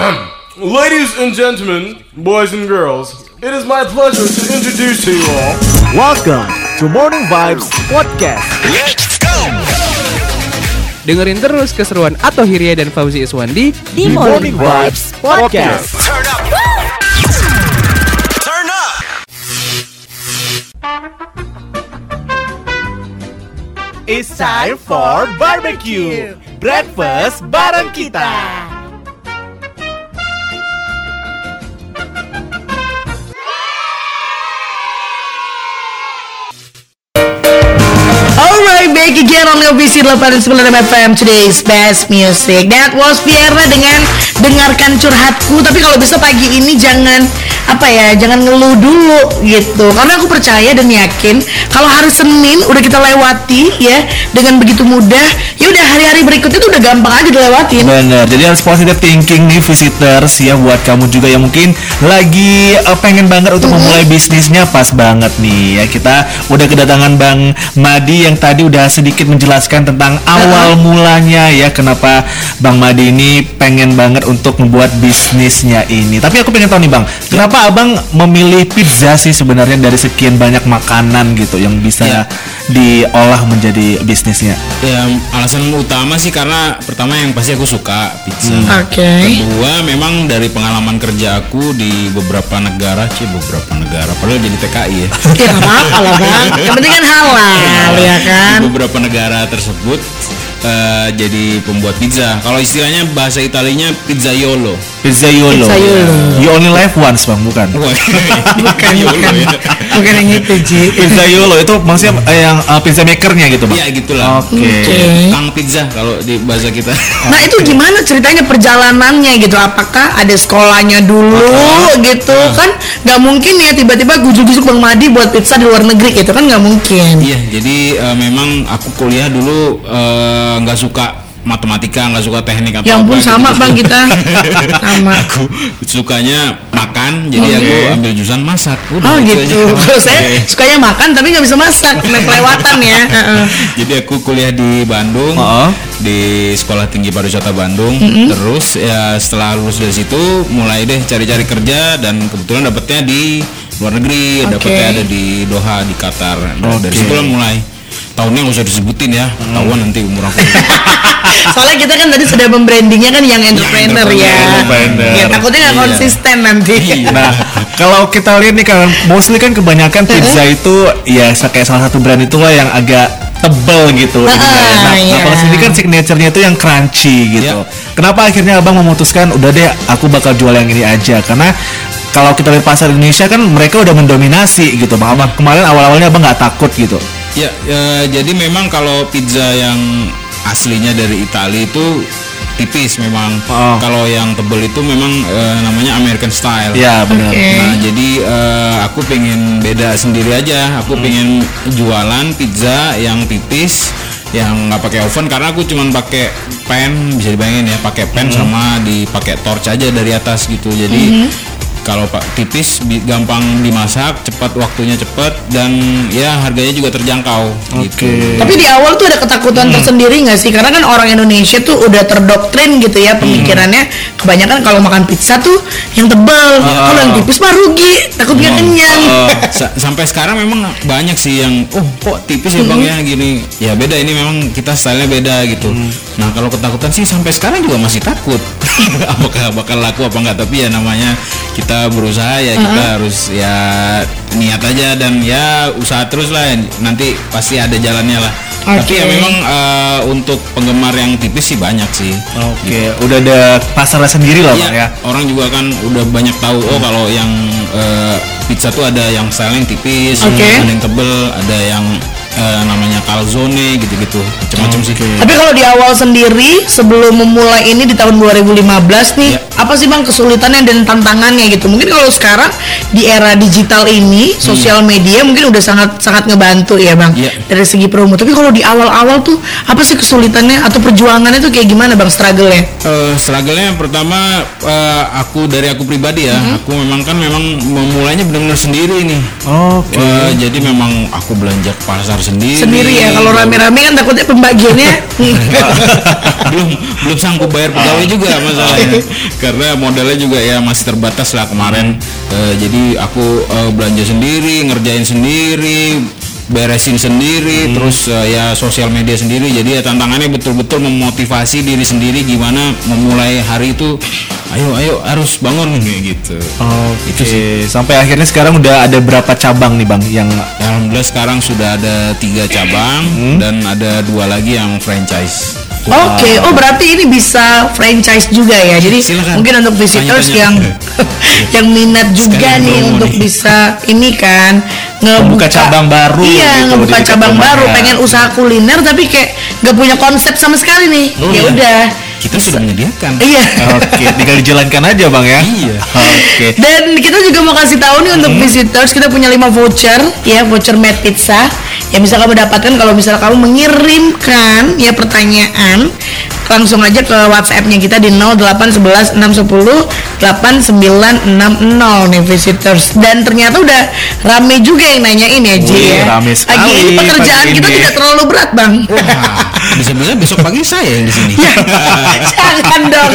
Ladies and gentlemen, boys and girls, it is my pleasure to introduce to you all. Welcome to Morning Vibes Podcast. Dengerin terus keseruan Ato Hirya dan Fauzi Iswandi di Morning Vibes Podcast. It's time for barbecue. Breakfast bareng kita. Back again on LBC 89 FM Today's best music. That was Viera dengan Dengarkan curhatku. Tapi kalau bisa pagi ini jangan Apa ya, jangan ngeluh dulu gitu. Karena aku percaya dan yakin Kalau hari Senin udah kita lewati ya Dengan begitu mudah Ya udah hari-hari berikutnya tuh udah gampang aja dilewatin. Bener, jadi harus positive thinking nih visitors ya buat kamu juga yang mungkin lagi eh, pengen banget untuk memulai bisnisnya. Pas banget nih ya. Kita udah kedatangan Bang Madi yang tadi udah sedikit menjelaskan tentang awal mulanya ya. Kenapa Bang Madi ini pengen banget untuk membuat bisnisnya ini. Tapi aku pengen tahu nih Bang, kenapa Abang memilih pizza sih sebenarnya dari sekian banyak makanan gitu yang bisa Ya. diolah menjadi bisnisnya? Ya alasan utama sih karena pertama yang pasti aku suka pizza. Oke Kedua memang dari pengalaman kerja aku di beberapa negara sih beberapa negara padahal jadi TKI ya. Ya gak apa-apa lah bang Yang penting kan halal ya kan Di beberapa negara tersebut eh, jadi pembuat pizza. Kalau istilahnya bahasa Italinya pizzaiolo. Pizza Yolo. Pizzaiolo. You only live once Bang, bukan? Bukan, Yolo bukan. ya. Bukan yang itu Ji Pizza Yolo itu maksudnya eh, yang uh, pizza makernya gitu Bang? Iya gitulah. Oke. Oke. Kang pizza kalau di bahasa kita. Nah itu gimana ceritanya perjalanannya gitu? Apakah ada sekolahnya dulu gitu kan? Gak mungkin ya tiba-tiba gujuk-gujuk Bang Madi buat pizza di luar negeri gitu kan nggak mungkin. Iya, jadi eh, memang aku kuliah dulu eh, nggak suka matematika, nggak suka teknik apa Ya ampun apa sama bang kita sama. aku sukanya makan, jadi aku ambil jurusan masak. Udah, Oh itu gitu. Kalau saya sukanya makan tapi nggak bisa masak, kena kelewatan ya. Jadi aku kuliah di Bandung, Oh. di Sekolah Tinggi Pariwisata Bandung. Terus ya setelah lulus dari situ, mulai deh cari-cari kerja dan kebetulan dapetnya di luar negeri, Oke. dapetnya ada di Doha di Qatar. Nah, Dari Oke. situ mulai. Tahunnya nggak usah disebutin ya, ketahuan nanti umur aku. Soalnya kita kan tadi sudah membrandingnya kan yang entrepreneur ya. entrepreneur. Ya takutnya nggak Iya. konsisten nanti. Nah, kalau kita lihat nih kan mostly kan kebanyakan pizza itu ya kayak salah satu brand itulah yang agak tebel gitu ya. Nah, iya. nah, kalau sendiri kan signaturenya itu yang crunchy gitu. Iya. Kenapa akhirnya abang memutuskan udah deh aku bakal jual yang ini aja karena kalau kita lihat pasar Indonesia kan mereka udah mendominasi gitu bang. Kemarin awal-awalnya abang nggak takut gitu. Ya, ya, jadi memang kalau pizza yang aslinya dari Italia itu tipis memang. Oh. Kalau yang tebel itu memang eh, namanya American style. Ya benar. Oke. Nah, jadi eh, aku pengen beda sendiri aja. Aku pengen jualan pizza yang tipis yang nggak pakai oven karena aku cuman pakai pan bisa dibayangin ya pakai pan sama dipakai torch aja dari atas gitu jadi kalau pak tipis gampang dimasak cepat waktunya cepat dan ya harganya juga terjangkau. Gitu. Oke. Tapi di awal tuh ada ketakutan tersendiri nggak sih? Karena kan orang Indonesia tuh udah terdoktrin gitu ya pemikirannya. Kebanyakan kalau makan pizza tuh yang tebel, kalau yang tipis mah rugi, takut nggak kenyang. Sa- sampai sekarang memang banyak sih yang oh kok tipis ya bang ya gini. Ya beda ini memang kita stylenya beda gitu. Nah kalau ketakutan sih sampai sekarang juga masih takut. Apakah bakal laku apa enggak tapi ya namanya kita berusaha ya kita harus ya niat aja dan ya usaha terus lah. Nanti pasti ada jalannya lah. Tapi ya memang eh, untuk penggemar yang tipis sih banyak sih. Oke, udah ada pasarnya sendiri lah bang Iya, ya. orang juga kan udah banyak tahu oh kalau yang eh, pizza tuh ada yang style yang tipis, Oke. ada yang tebel, ada yang eh, namanya calzone gitu-gitu, macam-macam sih. Tapi kalau di awal sendiri sebelum memulai ini di tahun 2015 nih, Ya. Apa sih bang kesulitannya dan tantangannya gitu? Mungkin kalau sekarang di era digital ini, sosial media mungkin udah sangat sangat ngebantu ya bang Iya. dari segi promo. Tapi kalau di awal-awal tuh apa sih kesulitannya atau perjuangannya tuh kayak gimana bang struggle-nya? Eh, struggle-nya yang pertama eh, aku dari aku pribadi ya, aku memang kan memang memulainya benar-benar sendiri nih. Oke. Wah, jadi memang aku belanja ke pasar sendiri. Sendiri ya, kalau rame-rame kan takutnya pembagiannya belum belum sanggup bayar pegawai juga masalahnya. Karena modalnya juga ya masih terbatas lah kemarin. Eh, jadi aku eh, belanja sendiri ngerjain sendiri beresin sendiri terus eh, ya sosial media sendiri. Jadi ya tantangannya betul-betul memotivasi diri sendiri gimana memulai hari itu ayo ayo harus bangun kayak gitu. Oke, sampai akhirnya sekarang udah ada berapa cabang nih bang yang Ya, Alhamdulillah sekarang sudah ada tiga cabang dan ada dua lagi yang franchise Oke, oh berarti ini bisa franchise juga ya. Jadi Silakan. mungkin untuk visitors Tanya-tanya. yang yang minat juga Sekalian nih untuk nih. bisa ini kan ngebuka Membuka cabang baru Iya, gitu ngebuka cabang baru, ya. pengen usaha kuliner tapi kayak nggak punya konsep sama sekali nih. Oh, ya iya. udah. kita sudah menyediakan Iya. Oke, tinggal dijalankan aja bang ya. Iya. Oke. Dan kita juga mau kasih tahu nih untuk visitors kita punya 5 voucher ya voucher Mad Pizza yang bisa kamu dapatkan kalau misalnya kamu mengirimkan ya pertanyaan langsung aja ke WhatsApp-nya kita di 0811 610 8960 nih visitors dan ternyata udah rame juga yang nanyain ya Ji ya. rame sekali ini pekerjaan pagi kita ini. tidak terlalu berat bang. Wah, bisa-bisa besok pagi saya yang di sini. Jangan dong.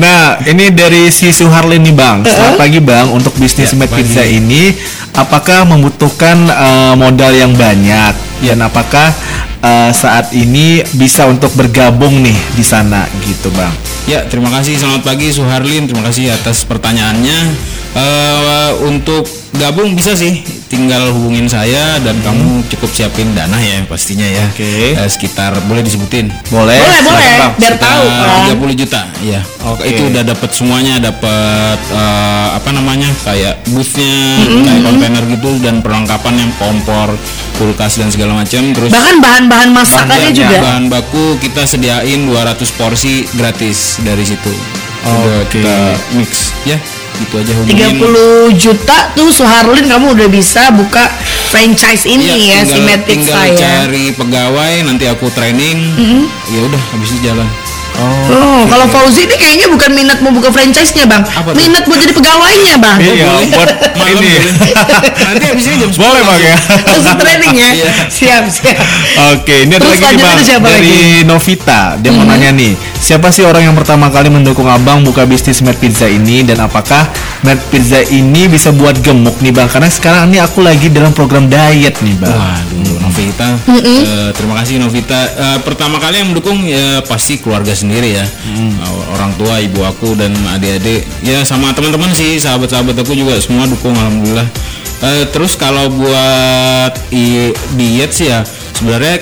Nah, ini dari si Suharlin nih bang. Selamat pagi bang. Untuk bisnis Ya, Mad pagi. Pizza ini, apakah membutuhkan eh, modal yang banyak? Dan apakah eh, saat ini bisa untuk bergabung nih di sana gitu bang? Ya, terima kasih. Selamat pagi Suharlin. Terima kasih atas pertanyaannya. Eh, untuk gabung bisa sih, tinggal hubungin saya dan kamu cukup siapin dana ya pastinya ya. Oke. Eh, sekitar boleh disebutin. Boleh? Boleh, boleh. Biar tahu kan. 30 juta, ya. Oke. Itu udah dapat semuanya, dapat eh, apa namanya kayak boothnya, kayak kontainer gitu dan perlengkapan yang kompor, kulkas dan segala macam. Terus Bahkan bahan-bahan masakannya Bahan- juga. Bahan baku kita sediain 200 porsi gratis dari situ. Udah Oke. kita mix ya. Gitu aja hubungin. 30 juta tuh Suharlin kamu udah bisa buka franchise ini ya si tinggal, Mad Pizza tinggal ya. cari pegawai nanti aku training. Ya udah habis itu jalan. Oh, kalau Fauzi ini kayaknya bukan minat mau buka franchise-nya, Bang. Apa tuh? minat buat jadi pegawainya, Bang. Iya, buat Malam ini. nanti habis ini jam 10 Boleh bang ya. Langsung training ya. Iya. Siap, siap. Oke, ini ada Terus lagi nih bang siapa dari lagi? Hmm. Novita. Dia mau nanya nih, siapa sih orang yang pertama kali mendukung abang buka bisnis Mad Pizza ini dan apakah Mad Pizza ini bisa buat gemuk nih bang? Karena sekarang ini aku lagi dalam program diet nih bang. Waduh, Novita. Eh, terima kasih Novita. Eh, pertama kali yang mendukung ya pasti keluarga sendiri ya. Eh, orang tua, ibu aku dan adik-adik. Ya sama teman-teman sih, sahabat-sahabat aku juga semua dukung alhamdulillah. Eh, terus kalau buat diet sih ya sebenarnya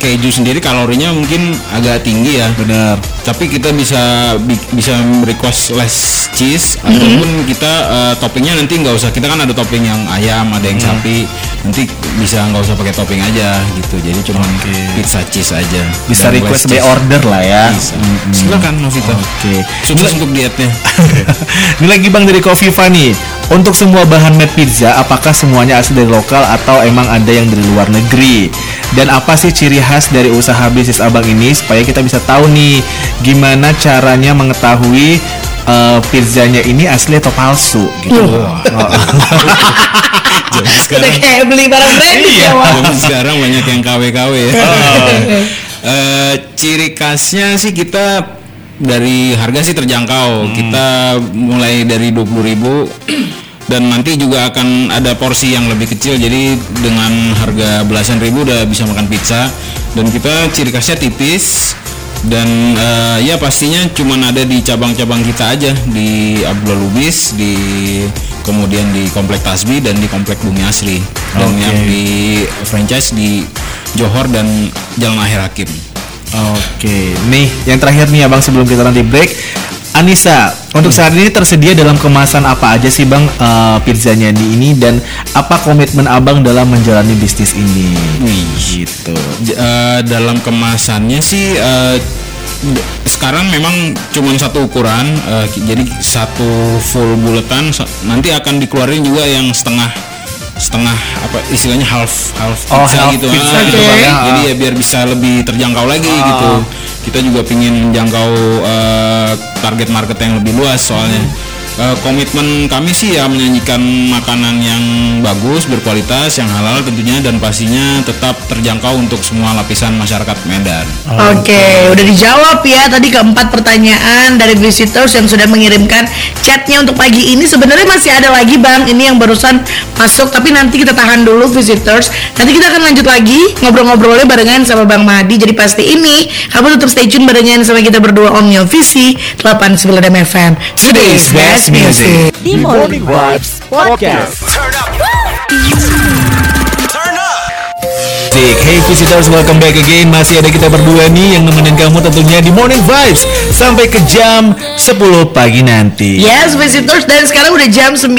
keju sendiri kalorinya mungkin agak tinggi ya. Bener. Tapi kita bisa bi- bisa request less cheese ataupun kita eh, toppingnya nanti nggak usah kita kan ada topping yang ayam ada yang sapi nanti bisa nggak usah pakai topping aja gitu. Jadi cuma pizza cheese aja. Bisa Dan request by order lah ya. bisa. Silakan Novita. Oke. sukses untuk dietnya. Ini lagi bang dari Coffee nih. Untuk semua bahan made pizza, apakah semuanya asli dari lokal atau emang ada yang dari luar negeri? Dan apa sih ciri khas dari usaha bisnis abang ini supaya kita bisa tahu nih gimana caranya mengetahui eh, pizzanya ini asli atau palsu gitu. Oh. Zaman Udah sekarang kayak beli barang branded ya, Wak. zaman sekarang banyak yang KW-KW ya. Eh, ciri khasnya sih kita dari harga sih terjangkau. Kita mulai dari 20.000 dan nanti juga akan ada porsi yang lebih kecil. Jadi dengan harga belasan ribu udah bisa makan pizza. Dan kita ciri khasnya tipis dan eh, ya pastinya cuman ada di cabang-cabang kita aja di Abdullah Lubis di kemudian di Komplek Tasbi dan di Komplek Bumi Asri dan Oke. yang di franchise di Johor dan Jalan Akhir Hakim Oke, nih yang terakhir nih abang sebelum kita nanti break. Anissa, untuk saat ini tersedia dalam kemasan apa aja sih bang eh, pizzanya di ini dan apa komitmen abang dalam menjalani bisnis ini? Wih. Gitu. Eh, dalam kemasannya sih d- sekarang memang cuma satu ukuran ki- jadi satu full buletan sa- nanti akan dikeluarin juga yang setengah setengah apa istilahnya half half Oh, pizza half gitu pizza Ah, gitu, gitu. Bang, ya. jadi ya biar bisa lebih terjangkau lagi Ah. gitu kita juga pingin menjangkau eh, target market yang lebih luas soalnya eh, komitmen kami sih ya menyajikan makanan yang bagus, berkualitas, yang halal tentunya dan pastinya tetap terjangkau untuk semua lapisan masyarakat Medan. Oke, udah dijawab ya tadi keempat pertanyaan dari visitors yang sudah mengirimkan chatnya untuk pagi ini. Sebenarnya masih ada lagi bang, ini yang barusan masuk, tapi nanti kita tahan dulu visitors. Nanti kita akan lanjut lagi ngobrol-ngobrolnya barengan sama Bang Mahdi. Jadi pasti ini kamu tetap stay tune barengan sama kita berdua on Your Visi 89 FM. Today's best music. The Morning Vibes Podcast. Asik. Hey visitors, welcome back again. Masih ada kita berdua nih yang nemenin kamu tentunya di Morning Vibes sampai ke jam 10 pagi nanti. Yes, visitors dan sekarang udah jam 9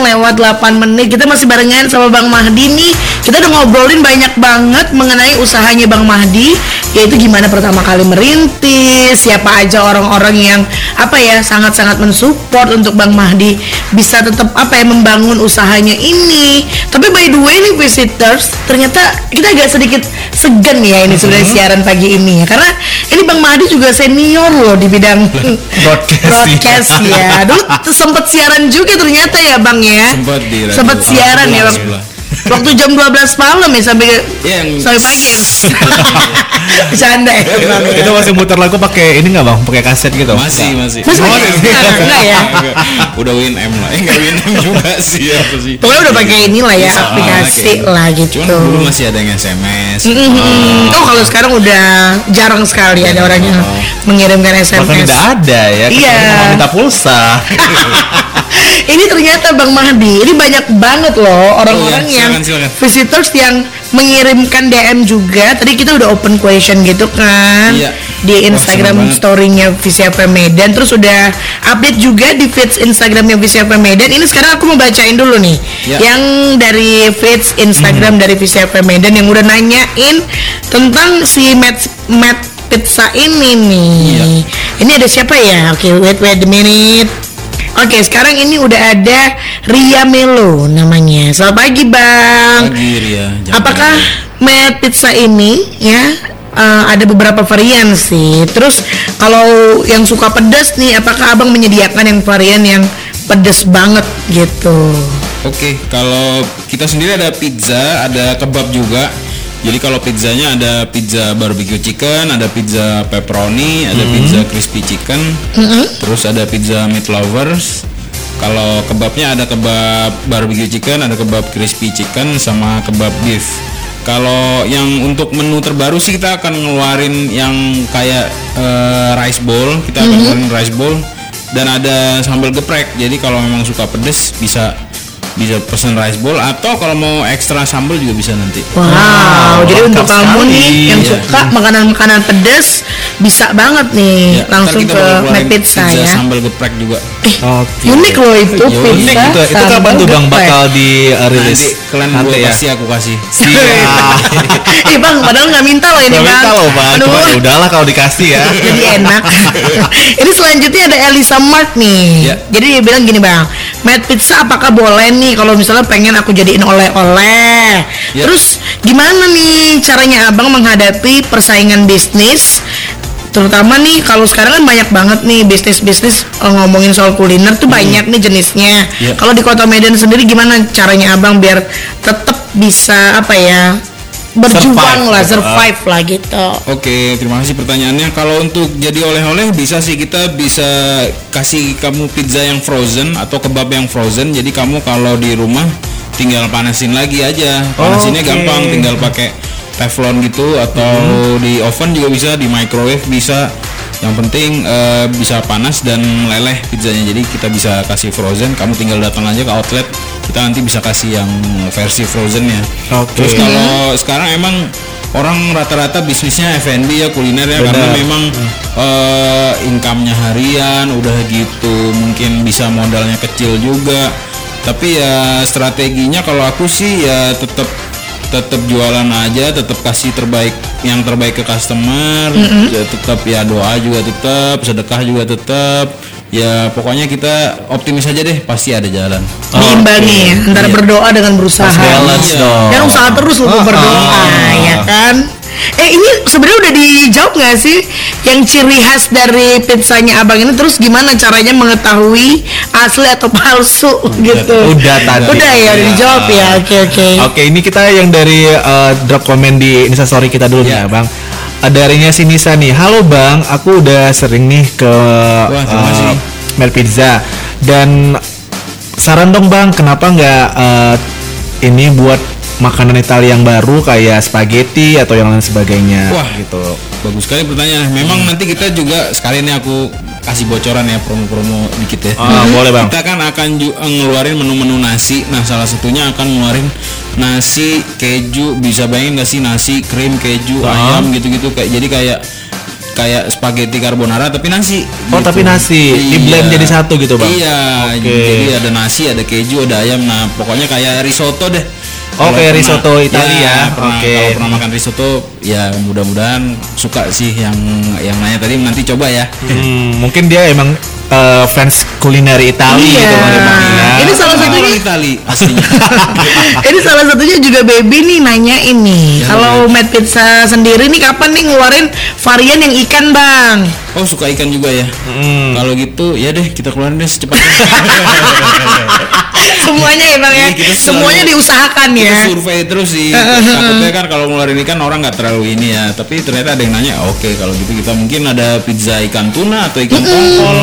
lewat 8 menit. Kita masih barengan sama Bang Mahdi nih. Kita udah ngobrolin banyak banget mengenai usahanya Bang Mahdi, yaitu gimana pertama kali merintis, siapa aja orang-orang yang apa ya sangat-sangat mensupport untuk Bang Mahdi bisa tetap apa ya membangun usahanya ini. Tapi by the way nih visitors, ternyata kita agak sedikit segan ya ini sebenarnya siaran pagi ini ya karena ini Bang Mahdi juga senior loh di bidang Broadcast, broadcast ya. Dulu tuh sempet siaran juga ternyata ya Bang ya. Di radio. Sempet siaran ya Bang. Waktu jam 12 malam ya sampai Iya, yang- sampai pagi ya. Bercanda ya Bang. ya. Kita masih muter lagu pakai ini nggak bang? Pakai kaset gitu? Masih, masih. Masih Oh, pakai? masih. Enggak, enggak ya. Udah win M lah. Eh, enggak win M juga sih apa sih. Pokoknya udah pakai inilah ya Bisa, aplikasi kayak- lah gitu. Cuman dulu masih ada yang SMS. Mm-mm. Oh kalau sekarang udah jarang sekali ada orang yang mengirimkan Bahkan SMS. tidak ada ya. Iya. minta pulsa. ini ternyata Bang Mahdi, ini banyak banget loh orang-orang Oh, iya. yang Silakan, visitors yang mengirimkan DM juga. Tadi kita udah open question gitu kan Iya. di Instagram story-nya Visi FM Medan. Terus udah update juga di feeds Instagramnya Visi FM Medan. Ini sekarang aku mau bacain dulu nih, Iya. yang dari feeds Hmm. Instagram dari Visi FM Medan yang udah nanyain tentang si Matt Matt Pizza ini nih. Iya. Ini ada siapa ya? Oke, wait wait a minute. Oke, sekarang ini udah ada Ria Melo namanya. Selamat pagi, Bang. Pagi Ria. Jangan- Apakah Matt Pizza ini ya eh, ada beberapa varian sih. Terus kalau yang suka pedas nih, apakah Abang menyediakan yang varian yang pedas banget gitu? Oke, kalau kita sendiri ada pizza, ada kebab juga. Jadi kalau pizzanya ada pizza barbecue chicken, ada pizza pepperoni, ada pizza crispy chicken, terus ada pizza meat lovers. Kalau kebabnya ada kebab barbecue chicken, ada kebab crispy chicken, sama kebab beef. Kalau yang untuk menu terbaru sih kita akan ngeluarin yang kayak eh, rice bowl, kita akan ngeluarin rice bowl dan ada sambal geprek. Jadi kalau memang suka pedes bisa bisa pesen rice bowl atau kalau mau ekstra sambal juga bisa nanti. Wow, jadi untuk kamu sekali. nih yang Iya. suka makanan-makanan pedas bisa banget nih Ya, langsung ke keluarin Pizza, ya. sambal geprek juga. Eh, Oke. unik loh itu Yo, pizza. Unik gitu. Itu kapan tuh bang geprek. bakal di uh, rilis? Nanti kalian Nanti ya. pasti aku kasih. Siap. eh bang, padahal nggak minta loh ini Gak bang. minta loh bang. Aduh, Cuma ya udahlah kalau dikasih ya. jadi enak. ini selanjutnya ada Elisa Mark nih. Ya. Jadi dia bilang gini bang, Matt Pizza apakah boleh nih kalau misalnya pengen aku jadiin oleh-oleh? Ya. Terus gimana nih caranya abang menghadapi persaingan bisnis? Terutama nih kalau sekarang kan banyak banget nih bisnis-bisnis eh, ngomongin soal kuliner tuh banyak nih jenisnya. Ya. Kalau di Kota Medan sendiri gimana caranya abang biar tetap bisa apa ya berjuang Survive, lah, survive lah gitu. Oke, terima kasih pertanyaannya. Kalau untuk jadi oleh-oleh bisa sih kita bisa kasih kamu pizza yang frozen atau kebab yang frozen. Jadi kamu kalau di rumah tinggal panasin lagi aja. Panasinnya Oke. gampang, tinggal pakai teflon gitu atau di oven juga bisa, di microwave bisa. Yang penting eh, bisa panas dan meleleh pizzanya. Jadi kita bisa kasih frozen. Kamu tinggal datang aja ke outlet. Kita nanti bisa kasih yang versi frozennya. Oke. Terus kalau sekarang emang orang rata-rata bisnisnya F&B ya kuliner ya karena Benar. memang eh, income-nya harian udah gitu mungkin bisa modalnya kecil juga tapi ya strateginya kalau aku sih ya tetap tetap jualan aja tetap kasih terbaik yang terbaik ke customer ya tetap ya doa juga tetap sedekah juga tetap ya pokoknya kita optimis aja deh pasti ada jalan diimbangi ya antara Iya. berdoa dengan berusaha balance Iya. dong. dan usaha terus lu Ah, berdoa ah. ya kan Eh ini sebenarnya udah dijawab nggak sih yang ciri khas dari pizzanya abang ini terus gimana caranya mengetahui asli atau palsu gitu? udah tadi. Udah ya udah dijawab ya. Oke oke. Oke, ini kita yang dari eh, drop komen di Instastory kita dulu nih, Ya. Bang. Eh, Darinya si Nisa nih. Halo Bang, aku udah sering nih ke kasih. Mel Pizza dan saran dong Bang, kenapa nggak eh, ini buat makanan Italia yang baru kayak spaghetti atau yang lain sebagainya Wah. gitu. Bagus sekali pertanyaan. Memang nanti kita juga sekali ini aku kasih bocoran ya promo-promo dikit ya. Ah, boleh, Bang. Kita kan akan eh, ngeluarin menu-menu nasi. Nah, salah satunya akan ngeluarin nasi keju. Bisa bayangin gak sih nasi krim keju Ah. ayam gitu-gitu kayak jadi kayak kayak spaghetti carbonara tapi nasi. Oh, gitu. tapi nasi. Di-blend jadi satu gitu, Bang? Iya. Oke. Jadi ada nasi, ada keju, ada ayam. Nah, pokoknya kayak risotto deh. Oh, Kalau kayak pernah- risotto Italia. Ya, pernah, Oke. Kalau pernah makan risotto, ya mudah-mudahan suka sih yang yang nanya tadi nanti coba ya. Hmm, mungkin dia emang eh, fans kuliner Italia Iya. gitu ya. Ini salah satunya Itali aslinya. ini salah satunya juga baby nih nanya ini kalau Mad Pizza sendiri nih kapan nih ngeluarin varian yang ikan bang Oh suka ikan juga ya. Hmm. Kalau gitu ya deh kita keluarin deh secepatnya. semuanya ya bang ya Iya, kita selalu- semuanya diusahakan ya Kita survei terus sih. Takutnya kan kalau ngeluarin ikan orang nggak terlalu ini ya. Tapi ternyata ada yang nanya, oke kalau gitu kita mungkin ada pizza ikan tuna atau ikan tongkol.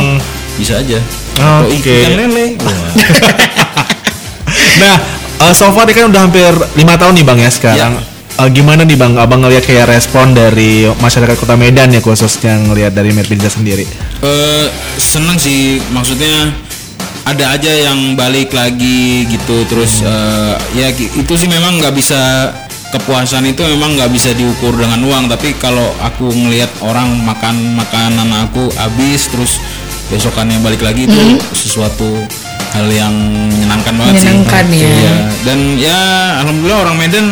Bisa aja. Atau Oke. ikan lele. Nah, eh, so far ini kan udah hampir lima tahun nih bang ya sekarang. Eh, gimana nih bang, abang ngeliat kayak respon dari masyarakat kota Medan ya khususnya ngelihat dari Pizza sendiri. Eh, seneng sih maksudnya ada aja yang balik lagi gitu terus eh, ya itu sih memang nggak bisa kepuasan itu memang nggak bisa diukur dengan uang tapi kalau aku ngelihat orang makan makanan aku habis terus besokannya balik lagi itu sesuatu hal yang menyenangkan banget Menyenangkan sih ya. Iya. dan ya alhamdulillah orang Medan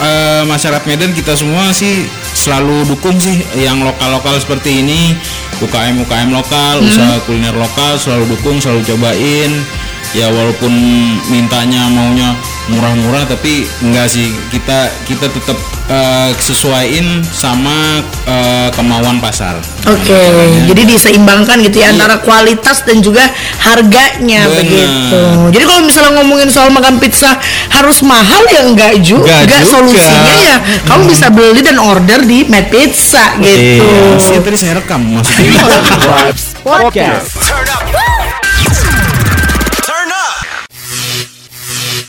eh, masyarakat Medan kita semua sih selalu dukung sih yang lokal-lokal seperti ini. UKM UKM lokal usaha kuliner lokal selalu dukung selalu cobain. Ya walaupun mintanya maunya murah-murah tapi enggak sih kita kita tetap eh, sesuaiin sama eh, kemauan pasar Oke, jadi diseimbangkan gitu ya antara kualitas dan juga harganya Benar. begitu. Jadi kalau misalnya ngomongin soal makan pizza harus mahal ya enggak juga. Enggak juga. Solusinya ya kamu bisa beli dan order di Mad Pizza gitu. Iya. Sih, tadi saya rekam maksudnya Podcast.